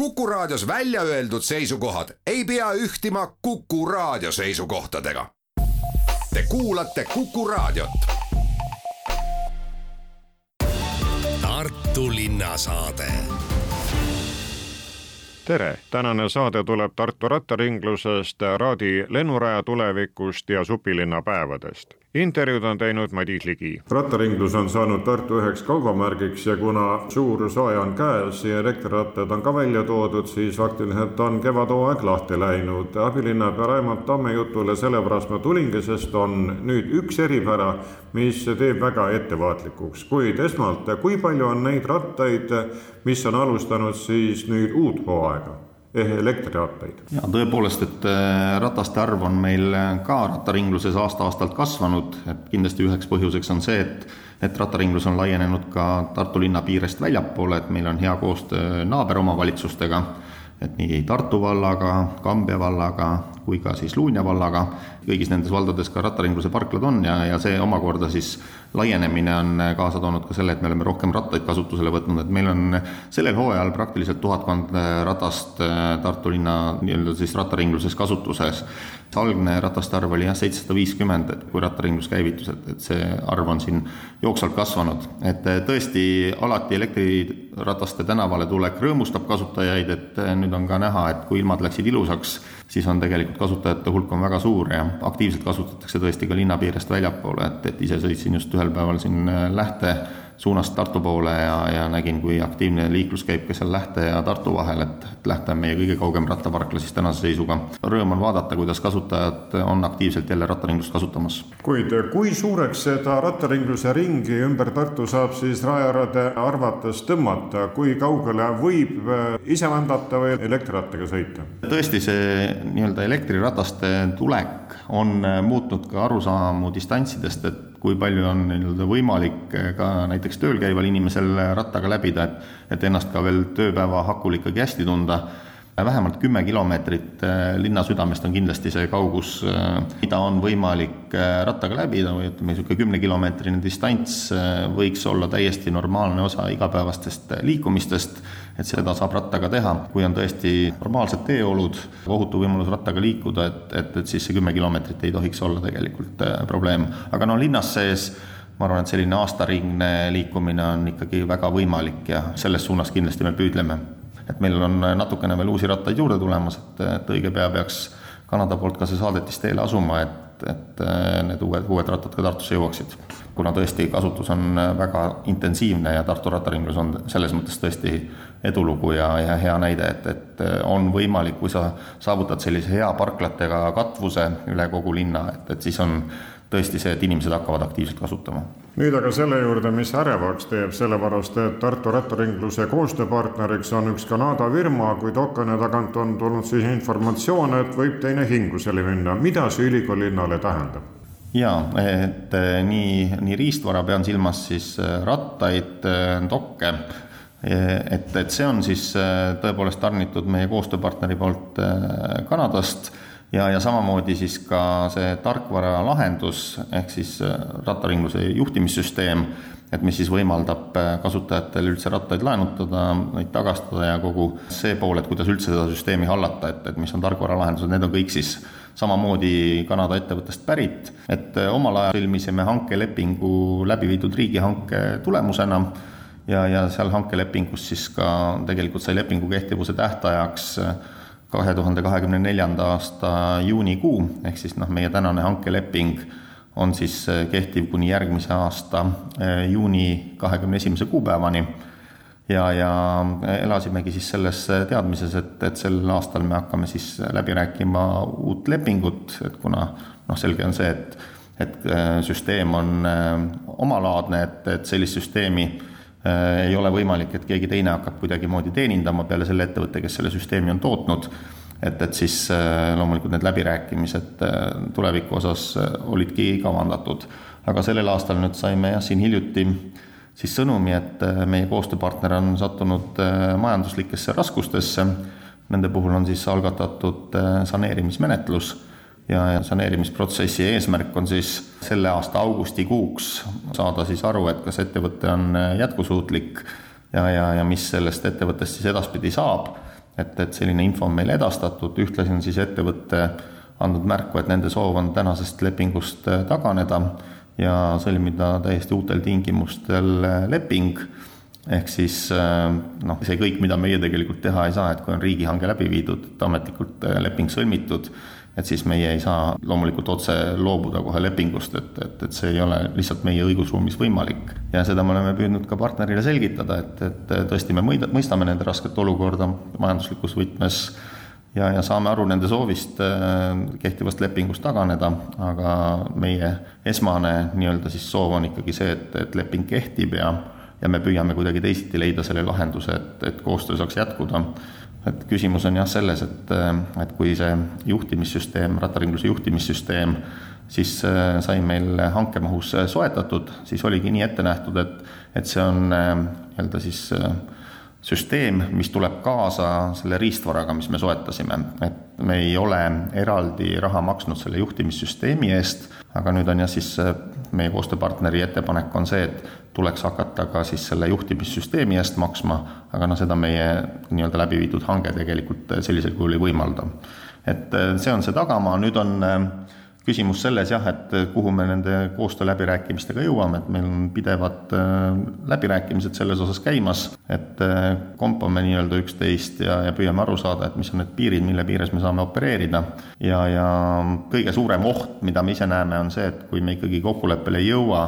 Kuku Raadios välja öeldud seisukohad ei pea ühtima Kuku Raadio seisukohtadega. Te kuulate Kuku Raadiot. Tartu linnasaade tere, tänane saade tuleb Tartu rattaringlusest, Raadi lennuraja tulevikust ja supilinna päevadest intervjuud on teinud Madis Ligi. rattaringlus on saanud Tartu üheks kaubamärgiks ja kuna suur soe on käes ja elektrirattad on ka välja toodud, siis faktiliselt on kevadhooaeg lahti läinud. abilinnapea Raimond Tamme jutule sellepärast ma tulingi, sest on nüüd üks eripära, mis teeb väga ettevaatlikuks, kuid esmalt, kui palju on neid rattaid, mis on alustanud siis nüüd uut hooaega? Elektrirattaid. ja tõepoolest, et äh, rataste arv on meil ka rattaringluses aasta-aastalt kasvanud, et kindlasti üheks põhjuseks on see, et et rattaringlus on laienenud ka Tartu linna piirest väljapoole, et meil on hea koostöö naaberomavalitsustega, et nii Tartu vallaga, Kambja vallaga kui ka siis Luunja vallaga, kõigis nendes valdades ka rattaringluse parklad on ja, ja see omakorda siis laienemine on kaasa toonud ka selle, et me oleme rohkem rattaid kasutusele võtnud, et meil on sellel hooajal praktiliselt tuhatkond ratast äh, Tartu linna nii-öelda siis rattaringluses kasutuses. algne rataste arv oli jah, seitsesada viiskümmend, et kui rattaringlus käivitus, et, et see arv on siin jooksvalt kasvanud. et äh, tõesti, alati elektrirataste tänavale tulek rõõmustab kasutajaid, et äh, nüüd on ka näha, et kui ilmad läksid ilusaks, siis on tegelikult kasutajate hulk on väga suur ja aktiivselt kasutatakse tõesti ka linna piirest väljapoole, et, et ise sõitsin just ühel päeval siin äh, Lähte suunast Tartu poole ja, ja nägin, kui aktiivne liiklus käib ka seal Lähte ja Tartu vahel, et, et Lähte on meie kõige kaugem rattaparkla siis tänase seisuga. Rõõm on vaadata, kuidas kasutajad on aktiivselt jälle rattaringlust kasutamas. kuid kui suureks seda rattaringluse ringi ümber Tartu saab siis rajarade arvates tõmmata, kui kaugele võib äh, ise vändata või elektrirattaga sõita? tõesti, see nii-öelda elektrirataste tulek on äh, muutnud ka arusaamu distantsidest, et kui palju on nii-öelda võimalik eh, ka näiteks tööl käival inimesel rattaga läbida, et et ennast ka veel tööpäeva hakul ikkagi hästi tunda. vähemalt kümme kilomeetrit eh, linna südamest on kindlasti see kaugus, eh, mida on võimalik rattaga läbida või ütleme, niisugune kümnekilomeetrine distants võiks olla täiesti normaalne osa igapäevastest liikumistest et seda saab rattaga teha, kui on tõesti normaalsed teeolud, ohutu võimalus rattaga liikuda, et, et, et siis see kümme kilomeetrit ei tohiks olla tegelikult äh, probleem. aga no linnas sees ma arvan, et selline aastaringne liikumine on ikkagi väga võimalik ja selles suunas kindlasti me püüdleme. et meil on natukene veel uusi rattaid juurde tulemas, et, et õige pea peaks Kanada poolt ka see saadetis teele asuma, et, et äh, need uued, uued rattad ka Tartusse jõuaksid. kuna tõesti kasutus on väga intensiivne ja Tartu rattaringlus on selles mõttes tõesti edulugu ja, ja hea näide, et, et on võimalik, kui sa saavutad sellise hea parklatega katvuse üle kogu linna, et, et siis on tõesti see, et inimesed hakkavad aktiivselt kasutama. nüüd aga selle juurde, mis ärevaks teeb, sellepärast et Tartu rattaringluse koostööpartneriks on üks Kanada firma, kuid okane tagant on tulnud siis informatsioon, et võib teine hingusele minna. mida see ülikoolinnale tähendab? jaa, et nii, nii riistvara pean silmas siis rattaid, dokke et, et see on siis äh, tõepoolest tarnitud meie koostööpartneri poolt äh, Kanadast ja, ja samamoodi siis ka see tarkvaralahendus ehk siis rattaringluse juhtimissüsteem, et mis siis võimaldab kasutajatel üldse rattaid laenutada, neid tagastada ja kogu see pool, et kuidas üldse seda süsteemi hallata, et, et mis on tarkvaralahendused, need on kõik siis samamoodi Kanada ettevõttest pärit, et omal ajal sõlmisime hankelepingu läbi viidud riigihanke tulemusena ja, ja seal hankelepingus siis ka tegelikult sai lepingu kehtivuse tähtajaks äh, kahe tuhande kahekümne neljanda aasta juunikuu, ehk siis noh, meie tänane hankeleping on siis äh, kehtiv kuni järgmise aasta äh, juuni kahekümne esimese kuupäevani. ja, ja elasimegi siis selles teadmises, et, et sel aastal me hakkame siis läbi rääkima uut lepingut, et kuna noh, selge on see, et, et süsteem on omalaadne, et, et sellist süsteemi Äh, ei ole võimalik, et keegi teine hakkab kuidagimoodi teenindama peale selle ettevõtte, kes selle süsteemi on tootnud. et, et siis äh, loomulikult need läbirääkimised äh, tuleviku osas olidki kavandatud. aga sellel aastal nüüd saime jah, siin hiljuti siis sõnumi, et meie koostööpartner on sattunud majanduslikesse raskustesse. Nende puhul on siis algatatud saneerimismenetlus ja, ja saneerimisprotsessi eesmärk on siis selle aasta augustikuuks saada siis aru, et kas ettevõte on jätkusuutlik ja, ja, ja mis sellest ettevõttest siis edaspidi saab. et, et selline info on meile edastatud, ühtlasi on siis ettevõte andnud märku, et nende soov on tänasest lepingust taganeda ja sõlmida täiesti uutel tingimustel leping ehk siis noh, see kõik, mida meie tegelikult teha ei saa, et kui on riigihange läbi viidud, ametlikult leping sõlmitud, et siis meie ei saa loomulikult otse loobuda kohe lepingust, et, et, et see ei ole lihtsalt meie õigusruumis võimalik. ja seda me oleme püüdnud ka partnerile selgitada, et, et tõesti me mõida, mõistame nende rasket olukorda majanduslikus võtmes ja, ja saame aru nende soovist äh, kehtivast lepingust taganeda, aga meie esmane nii-öelda siis soov on ikkagi see, et, et leping kehtib ja ja me püüame kuidagi teisiti leida selle lahenduse, et, et koostöö saaks jätkuda et küsimus on jah selles, et, et kui see juhtimissüsteem, rattaringluse juhtimissüsteem siis äh, sai meil hankemahus soetatud, siis oligi nii ette nähtud, et, et see on äh, nii-öelda siis äh, süsteem, mis tuleb kaasa selle riistvaraga, mis me soetasime, et me ei ole eraldi raha maksnud selle juhtimissüsteemi eest, aga nüüd on jah, siis meie koostööpartneri ettepanek on see, et tuleks hakata ka siis selle juhtimissüsteemi eest maksma, aga noh, seda meie nii-öelda läbi viidud hange tegelikult sellisel kujul ei võimalda. et äh, see on see tagamaa, nüüd on äh, küsimus selles jah, et kuhu me nende koostööläbirääkimistega jõuame, et meil on pidevad äh, läbirääkimised selles osas käimas, et kompame nii-öelda üksteist ja, ja püüame aru saada, et mis on need piirid, mille piires me saame opereerida. ja, ja kõige suurem oht, mida me ise näeme, on see, et kui me ikkagi kokkuleppele ei jõua,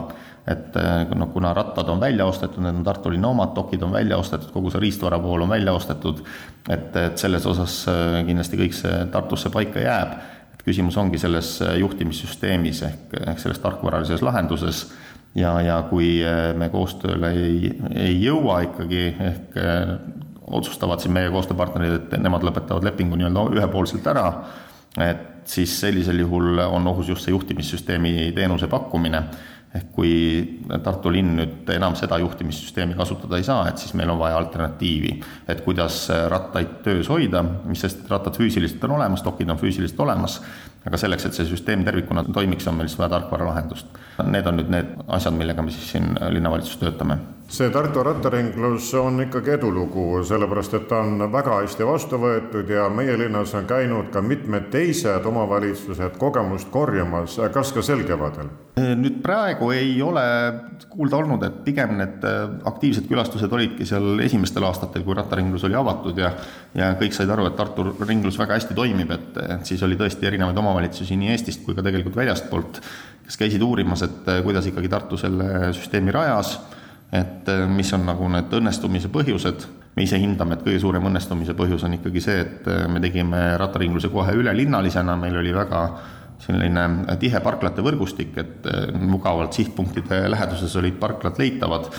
et noh, kuna rattad on välja ostetud, need on Tartu linna omad, dokid on välja ostetud, kogu see riistvara pool on välja ostetud, et, et selles osas äh, kindlasti kõik see Tartusse paika jääb, et küsimus ongi selles äh, juhtimissüsteemis ehk, ehk selles tarkvaralises lahenduses. Ja, ja kui me koostööle ei, ei jõua ikkagi, ehk otsustavad siin meie koostööpartnerid, et nemad lõpetavad lepingu nii-öelda ühepoolselt ära, et siis sellisel juhul on ohus just see juhtimissüsteemi teenuse pakkumine ehk kui Tartu linn nüüd enam seda juhtimissüsteemi kasutada ei saa, et siis meil on vaja alternatiivi. et kuidas rattaid töös hoida, mis sest, rattad füüsiliselt on olemas, dokid on füüsiliselt olemas, aga selleks, et see süsteem tervikuna toimiks, on meil siis vaja tarkvaralahendust. Need on nüüd need asjad, millega me siis siin linnavalitsuses töötame see Tartu rattaringlus on ikkagi edulugu, sellepärast et ta on väga hästi vastu võetud ja meie linnas on käinud ka mitmed teised omavalitsused kogemust korjamas, kas ka sel kevadel? nüüd praegu ei ole kuulda olnud, et pigem need aktiivsed külastused olidki seal esimestel aastatel, kui rattaringlus oli avatud ja ja kõik said aru, et Tartu ringlus väga hästi toimib, et, et siis oli tõesti erinevaid omavalitsusi nii Eestist kui ka tegelikult väljastpoolt, kes käisid uurimas, et kuidas ikkagi Tartu selle süsteemi rajas et äh, mis on nagu need õnnestumise põhjused, me ise hindame, et kõige suurem õnnestumise põhjus on ikkagi see, et äh, me tegime rattaringluse kohe ülelinnalisena, meil oli väga selline tihe parklate võrgustik, et äh, mugavalt sihtpunktide läheduses olid parklad leitavad,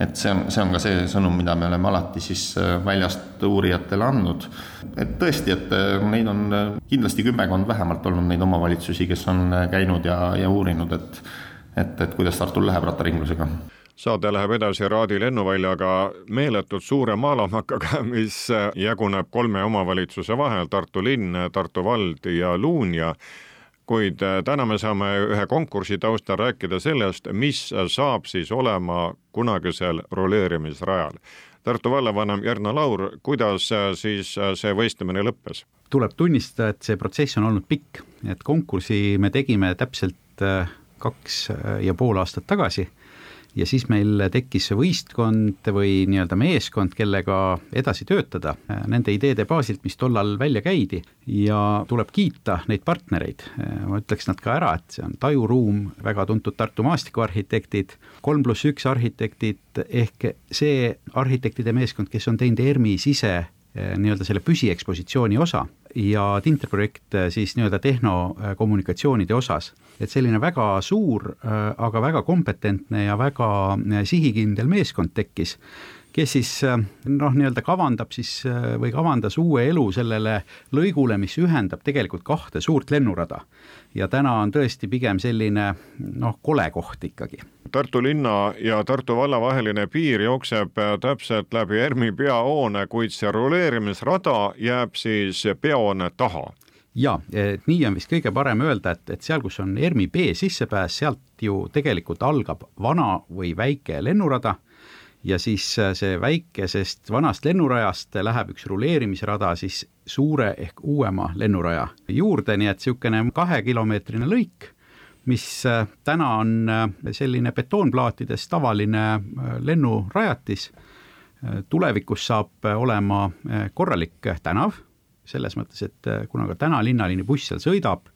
et see on, see on ka see sõnum, mida me oleme alati siis väljast uurijatele andnud. et tõesti, et neid on kindlasti kümmekond vähemalt olnud neid omavalitsusi, kes on käinud ja, ja uurinud, et et, et kuidas Tartul läheb rattaringlusega saade läheb edasi Raadi lennuväljaga meeletult suure maalamakaga, mis jaguneb kolme omavalitsuse vahel, Tartu linn, Tartu vald ja Luunja kuid äh, täna me saame ühe konkursi taustal rääkida sellest, mis saab siis olema kunagisel roleerimisrajal. Tartu vallavanem Jarno Laur, kuidas äh, siis äh, see võistlemine lõppes? tuleb tunnistada, et see protsess on olnud pikk, et konkursi me tegime täpselt kaks ja pool aastat tagasi ja siis meil tekkis võistkond või nii-öelda meeskond, kellega edasi töötada nende ideede baasilt, mis tollal välja käidi. Ja tuleb kiita neid partnereid, ma ütleks nad ka ära, et see on Tajuruum, väga tuntud Tartu maastikuarhitektid, kolm pluss üks arhitektid ehk see arhitektide meeskond, kes on teinud ERMi sise Eh, nii-öelda selle püsiekspositsiooni osa ja Tinter-projekt eh, siis nii-öelda tehnokommunikatsioonide osas. et selline väga suur, eh, aga väga kompetentne ja väga sihikindel meeskond tekkis kes siis noh, nii-öelda kavandab siis või kavandas uue elu sellele lõigule, mis ühendab tegelikult kahte suurt lennurada. ja täna on tõesti pigem selline noh, kole koht ikkagi. Tartu linna ja Tartu valla vaheline piir jookseb täpselt läbi ERMi peahoone, kuid see ruleerimisrada jääb siis peahoone taha jaa, nii on vist kõige parem öelda, et, et seal, kus on ERMi B sissepääs, sealt ju tegelikult algab vana või väike lennurada ja siis see väikesest vanast lennurajast läheb üks ruleerimisrada siis suure ehk uuema lennuraja juurde, nii et niisugune kahekilomeetrine lõik, mis täna on selline betoonplaatides tavaline lennurajatis, tulevikus saab olema korralik tänav, selles mõttes, et kuna ka täna linnaline buss seal sõidab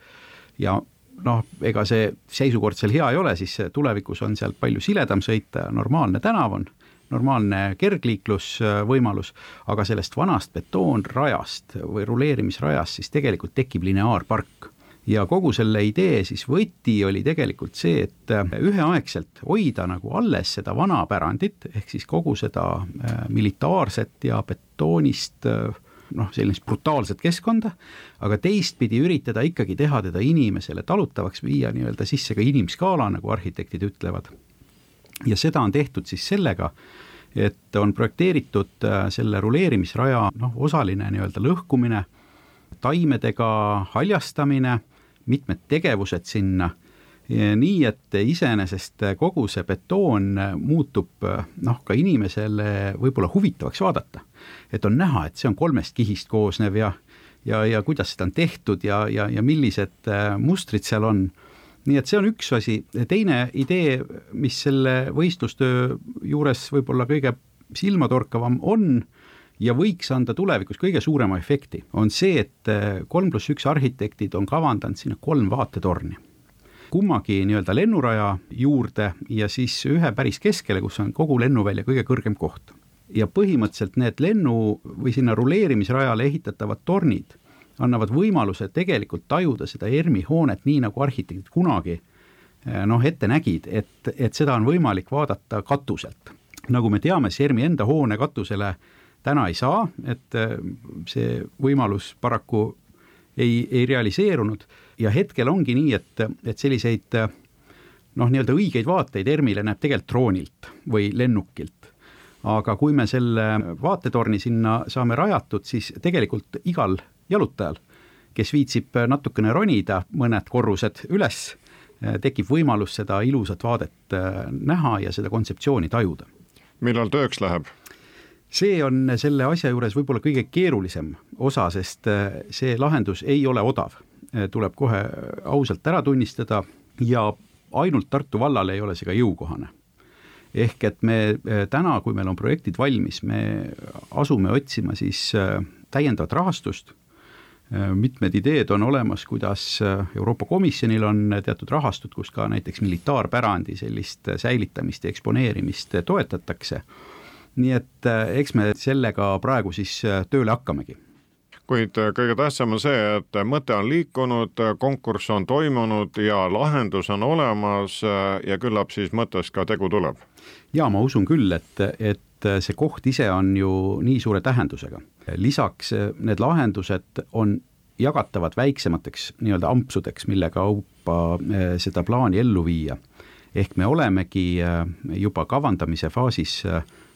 ja noh, ega see seisukord seal hea ei ole, siis tulevikus on sealt palju siledam sõita, normaalne tänav on, normaalne kergliiklusvõimalus, aga sellest vanast betoonrajast või ruleerimisrajast siis tegelikult tekib lineaarpark ja kogu selle idee siis võti oli tegelikult see, et üheaegselt hoida nagu alles seda vana pärandit, ehk siis kogu seda äh, militaarset ja betoonist äh, noh, sellist brutaalset keskkonda, aga teistpidi üritada ikkagi teha teda inimesele talutavaks, viia nii-öelda sisse ka inimskaala, nagu arhitektid ütlevad. Ja seda on tehtud siis sellega, et on projekteeritud äh, selle ruleerimisraja noh, osaline nii-öelda lõhkumine, taimedega haljastamine, mitmed tegevused sinna nii et iseenesest kogu see betoon muutub noh, ka inimesele võib-olla huvitavaks vaadata. et on näha, et see on kolmest kihist koosnev ja, ja, ja kuidas seda on tehtud ja, ja, ja millised äh, mustrid seal on. Nii et see on üks asi, teine idee, mis selle võistlustöö juures võib-olla kõige silmatorkavam on, ja võiks anda tulevikus kõige suurema efekti, on see, et kolm pluss üks arhitektid on kavandanud sinna kolm vaatetorni kummagi nii-öelda lennuraja juurde ja siis ühe päris keskele, kus on kogu lennuvälja kõige kõrgem koht. ja põhimõtteliselt need lennu- või sinna ruleerimisrajale ehitatavad tornid annavad võimaluse tegelikult tajuda seda ERMi hoonet nii, nagu arhitektid kunagi eh, noh, ette nägid, et, et seda on võimalik vaadata katuselt. nagu me teame, siis ERMi enda hoone katusele täna ei saa, et eh, see võimalus paraku ei, ei realiseerunud ja hetkel ongi nii, et, et selliseid noh, nii-öelda õigeid vaateid ERM-ile näeb tegelikult droonilt või lennukilt. aga kui me selle vaatetorni sinna saame rajatud, siis tegelikult igal jalutajal, kes viitsib natukene ronida mõned korrused üles, tekib võimalus seda ilusat vaadet äh, näha ja seda kontseptsiooni tajuda. millal tööks läheb? see on selle asja juures võib-olla kõige keerulisem osa, sest äh, see lahendus ei ole odav Eh, tuleb kohe ausalt ära tunnistada ja ainult Tartu vallale ei ole see ka jõukohane. ehk et me täna, kui meil on projektid valmis, me asume otsima siis täiendavat rahastust, mitmed ideed on olemas, kuidas Euroopa Komisjonil on teatud rahastud, kus ka näiteks militaarpärandi sellist säilitamist ja eksponeerimist toetatakse, nii et eks me sellega praegu siis tööle hakkamegi kuid äh, kõige tähtsam on see, et mõte on liikunud, konkurss on toimunud ja lahendus on olemas äh, ja küllap siis mõttest ka tegu tuleb. Ja ma usun küll, et, et see koht ise on ju nii suure tähendusega. lisaks äh, need lahendused on jagatavad väiksemateks nii-öelda ampsudeks, mille kaupa seda plaani ellu viia. ehk me olemegi juba kavandamise faasis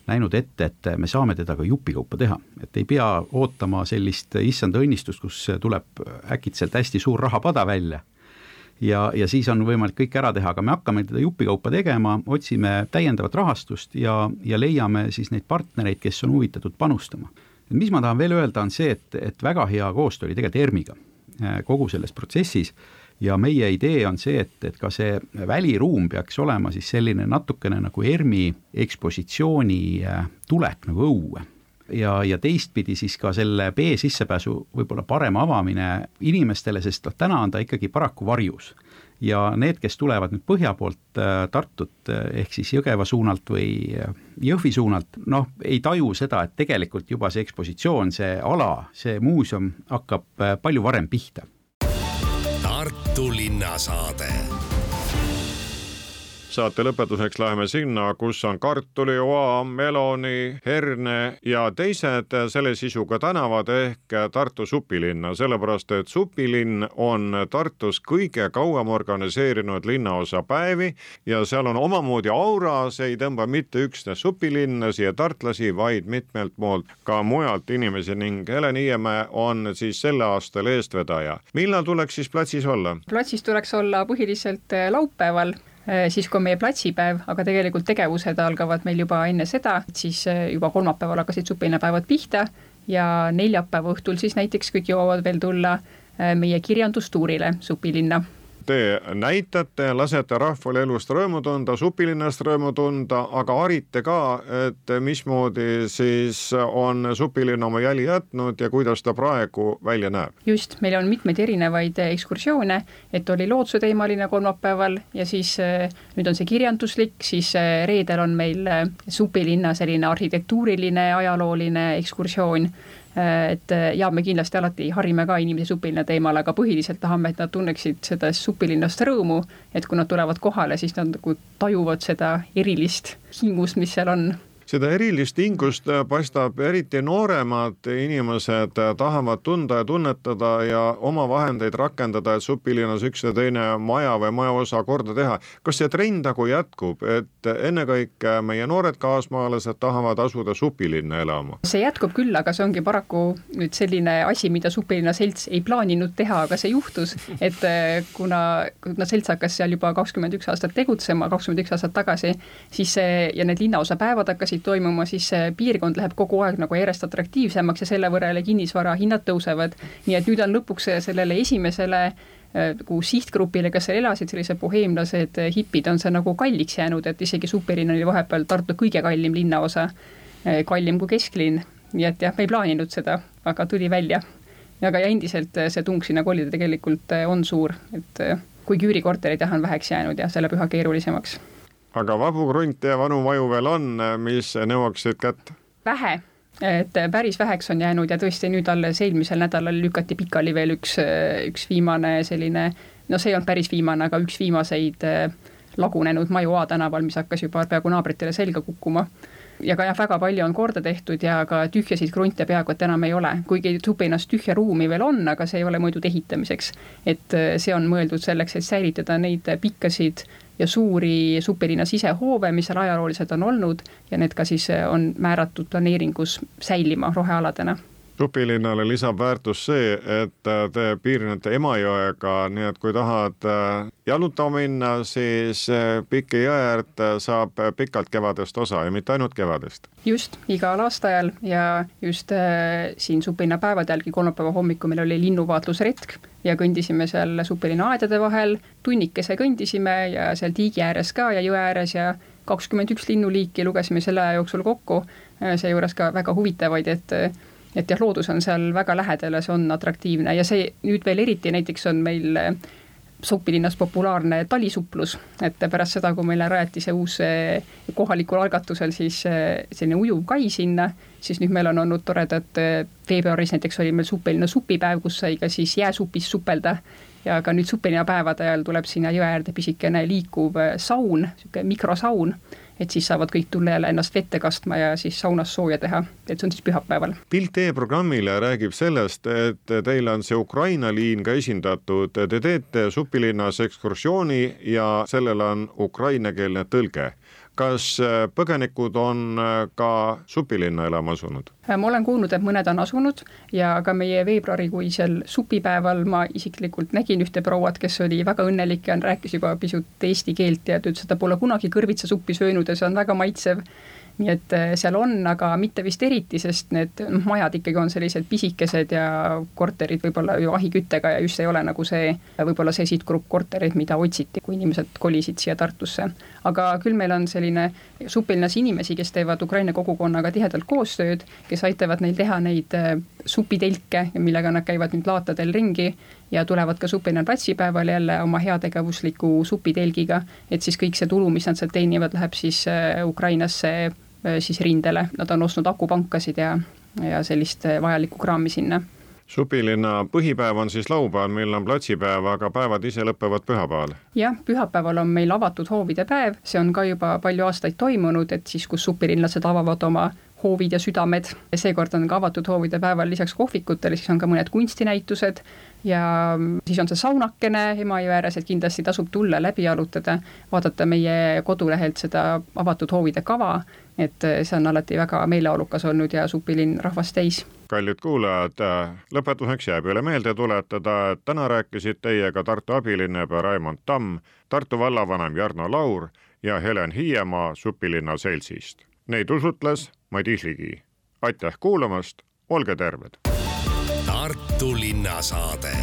näinud ette, et me saame teda ka jupikaupa teha, et ei pea ootama sellist issanda õnnistust, kus tuleb äkitselt hästi suur rahapada välja ja, ja siis on võimalik kõik ära teha, aga me hakkame teda jupikaupa tegema, otsime täiendavat rahastust ja, ja leiame siis neid partnereid, kes on huvitatud panustama. mis ma tahan veel öelda, on see, et, et väga hea koostöö oli tegelikult ERMiga eh, kogu selles protsessis ja meie idee on see, et, et ka see väliruum peaks olema siis selline natukene nagu ERMi ekspositsiooni äh, tulek nagu õue ja, ja teistpidi siis ka selle B-sissepääsu võib-olla parem avamine inimestele, sest noh, täna on ta ikkagi paraku varjus. ja need, kes tulevad nüüd põhja poolt äh, Tartut äh, ehk siis Jõgeva suunalt või Jõhvi suunalt, noh, ei taju seda, et tegelikult juba see ekspositsioon, see ala, see muuseum hakkab palju varem pihta Tartu linnasaade saate lõpetuseks läheme sinna, kus on kartulioa, meloni, herne ja teised selle sisuga tänavad ehk Tartu supilinna, sellepärast et supilinn on Tartus kõige kauem organiseerinud linnaosapäevi ja seal on omamoodi aura, see ei tõmba mitte üksnes supilinna siia tartlasi, vaid mitmelt poolt ka mujalt inimesi ning Helen Hiiemäe on siis selle aastal eestvedaja. millal tuleks siis platsis olla? platsis tuleks olla põhiliselt laupäeval siis kui on meie platsipäev, aga tegelikult tegevused algavad meil juba enne seda, siis juba kolmapäeval hakkasid supilinnapäevad pihta ja neljapäeva õhtul siis näiteks kõik jõuavad veel tulla meie kirjandustuurile supilinna te näitate, lasete rahval elust rõõmu tunda, supilinnast rõõmu tunda, aga harite ka, et mismoodi siis on supilinn oma jäli jätnud ja kuidas ta praegu välja näeb? just, meil on mitmeid erinevaid ekskursioone, et oli loodsuteemaline kolmapäeval ja siis eh, nüüd on see kirjanduslik, siis eh, reedel on meil supilinna selline arhitektuuriline, ajalooline ekskursioon Äh, et äh, ja me kindlasti alati harime ka inimesi supilinna teemal, aga põhiliselt tahame, et nad tunneksid seda supilinnast rõõmu, et kui nad tulevad kohale, siis nad nagu tajuvad seda erilist hingust, mis seal on seda erilist hingust äh, paistab eriti nooremad inimesed äh, tahavad tunda ja tunnetada ja oma vahendeid rakendada, et supilinnas üks ja teine maja või majaosa korda teha. kas see trend nagu jätkub, et ennekõike meie noored kaasmaalased tahavad asuda supilinna elama? see jätkub küll, aga see ongi paraku nüüd selline asi, mida supilinna selts ei plaaninud teha, aga see juhtus, et äh, kuna, kuna selts hakkas seal juba kakskümmend üks aastat tegutsema, kakskümmend üks aastat tagasi, siis see ja need linnaosapäevad hakkasid hakkasid toimuma, siis see piirkond läheb kogu aeg nagu järjest atraktiivsemaks ja selle võrra jälle kinnisvara hinnad tõusevad. nii et nüüd on lõpuks sellele esimesele äh, nagu sihtgrupile, kes seal elasid, sellised boheemlased äh, hipid, on see nagu kalliks jäänud, et isegi Supilinn oli vahepeal Tartu kõige kallim linnaosa, äh, kallim kui kesklinn. nii et jah, me ei plaaninud seda, aga tuli välja. aga ja endiselt see tung sinna kolida tegelikult on suur, et kuigi üürikorterid jah, on väheks jäänud ja see läheb üha keerulisemaks aga vabu krunte ja vanu maju veel on, mis nõuaksid kätt? vähe, et päris väheks on jäänud ja tõesti nüüd alles eelmisel nädalal lükati pikali veel üks, üks viimane selline, no see ei olnud päris viimane, aga üks viimaseid eh, lagunenud maju A tänaval, mis hakkas juba peaaegu naabritele selga kukkuma ja ka jah, väga palju on korda tehtud ja ka tühjasid krunte peaaegu et enam ei ole, kuigi Tupinas tühja ruumi veel on, aga see ei ole mõeldud ehitamiseks. et eh, see on mõeldud selleks, et säilitada neid pikkasid ja suuri supilinna sisehoove, mis seal ajalooliselt on olnud ja need ka siis eh, on määratud planeeringus säilima rohealadena supilinnale lisab väärtust see, et äh, te piirnete Emajõega, nii et kui tahad äh, jalutama minna, siis äh, Piki jõe äärt saab pikalt kevadest osa ja mitte ainult kevadest. just, igal aastaajal ja just siin supilinna päevadel, kolmapäeva hommikul meil oli linnuvaatlusretk ja kõndisime seal supilinna aedade vahel, tunnikese kõndisime ja seal tiigi ääres ka ja jõe ääres ja kakskümmend üks linnuliiki lugesime selle aja jooksul kokku, seejuures ka väga huvitavaid, et et jah, loodus on seal väga lähedal ja see on atraktiivne ja see nüüd veel eriti näiteks on meil eh, Sopilinnas populaarne talisuplus, et pärast seda, kui meile rajati see uus eh, kohalikul algatusel siis eh, selline ujuv kai sinna, siis nüüd meil on olnud toredad, veebruaris näiteks oli meil Supilinna supipäev, kus sai ka siis jääsupis supelda ja ka nüüd Supilinna päevade ajal tuleb sinna jõe äärde pisikene liikuv saun, niisugune mikrosaun et siis saavad kõik tulla jälle ennast vette kastma ja siis saunas sooja teha, et see on siis pühapäeval. pilt e-programmile räägib sellest, et teil on see Ukraina liin ka esindatud, te teete supilinnas ekskursiooni ja sellel on ukrainakeelne tõlge kas äh, põgenikud on äh, ka supilinna elama asunud? Äh, ma olen kuulnud, et mõned on asunud ja ka meie veebruarikuisel supipäeval ma isiklikult nägin ühte prouat, kes oli väga õnnelik ja rääkis juba pisut eesti keelt ja ta ütles, et ta pole kunagi kõrvitsasuppi söönud ja see on väga maitsev nii et äh, seal on, aga mitte vist eriti, sest need noh, majad ikkagi on sellised pisikesed ja korterid võib-olla ju ahiküttega ja just ei ole nagu see, võib-olla see sihtgrupp kortereid, mida otsiti, kui inimesed kolisid siia Tartusse. aga küll meil on selline supilinnas inimesi, kes teevad Ukraina kogukonnaga tihedalt koostööd, kes aitavad neil teha neid äh, supitelke, millega nad käivad nüüd laatadel ringi ja tulevad ka Supina platsipäeval jälle oma heategevusliku supitelgiga, et siis kõik see tulu, mis nad sealt teenivad, läheb siis äh, Ukrainasse siis rindele, nad on ostnud akupankasid ja, ja sellist äh, vajalikku kraami sinna. supilinna põhipäev on siis laupäeval, meil on platsipäev, aga päevad ise lõpevad pühapäeval? jah, pühapäeval on meil avatud hoovide päev, see on ka juba palju aastaid toimunud, et siis, kus supilinlased avavad oma hoovid ja südamed. seekord on ka avatud hoovide päeval lisaks kohvikutele, siis on ka mõned kunstinäitused ja siis on see saunakene Emajõe ääres, et kindlasti tasub tulla, läbi jalutada, vaadata meie kodulehelt seda avatud hoovide kava, et see on alati väga meeleolukas olnud ja supilinn rahvast täis kallid kuulajad, lõpetuseks jääb üle meelde tuletada, et täna rääkisid teiega Tartu abilinnapea Raimond Tamm, Tartu vallavanem Jarno Laur ja Helen Hiiemaa supilinna seltsist. Neid usutles Madis Ligi. aitäh kuulamast, olge terved! Tartu linnasaade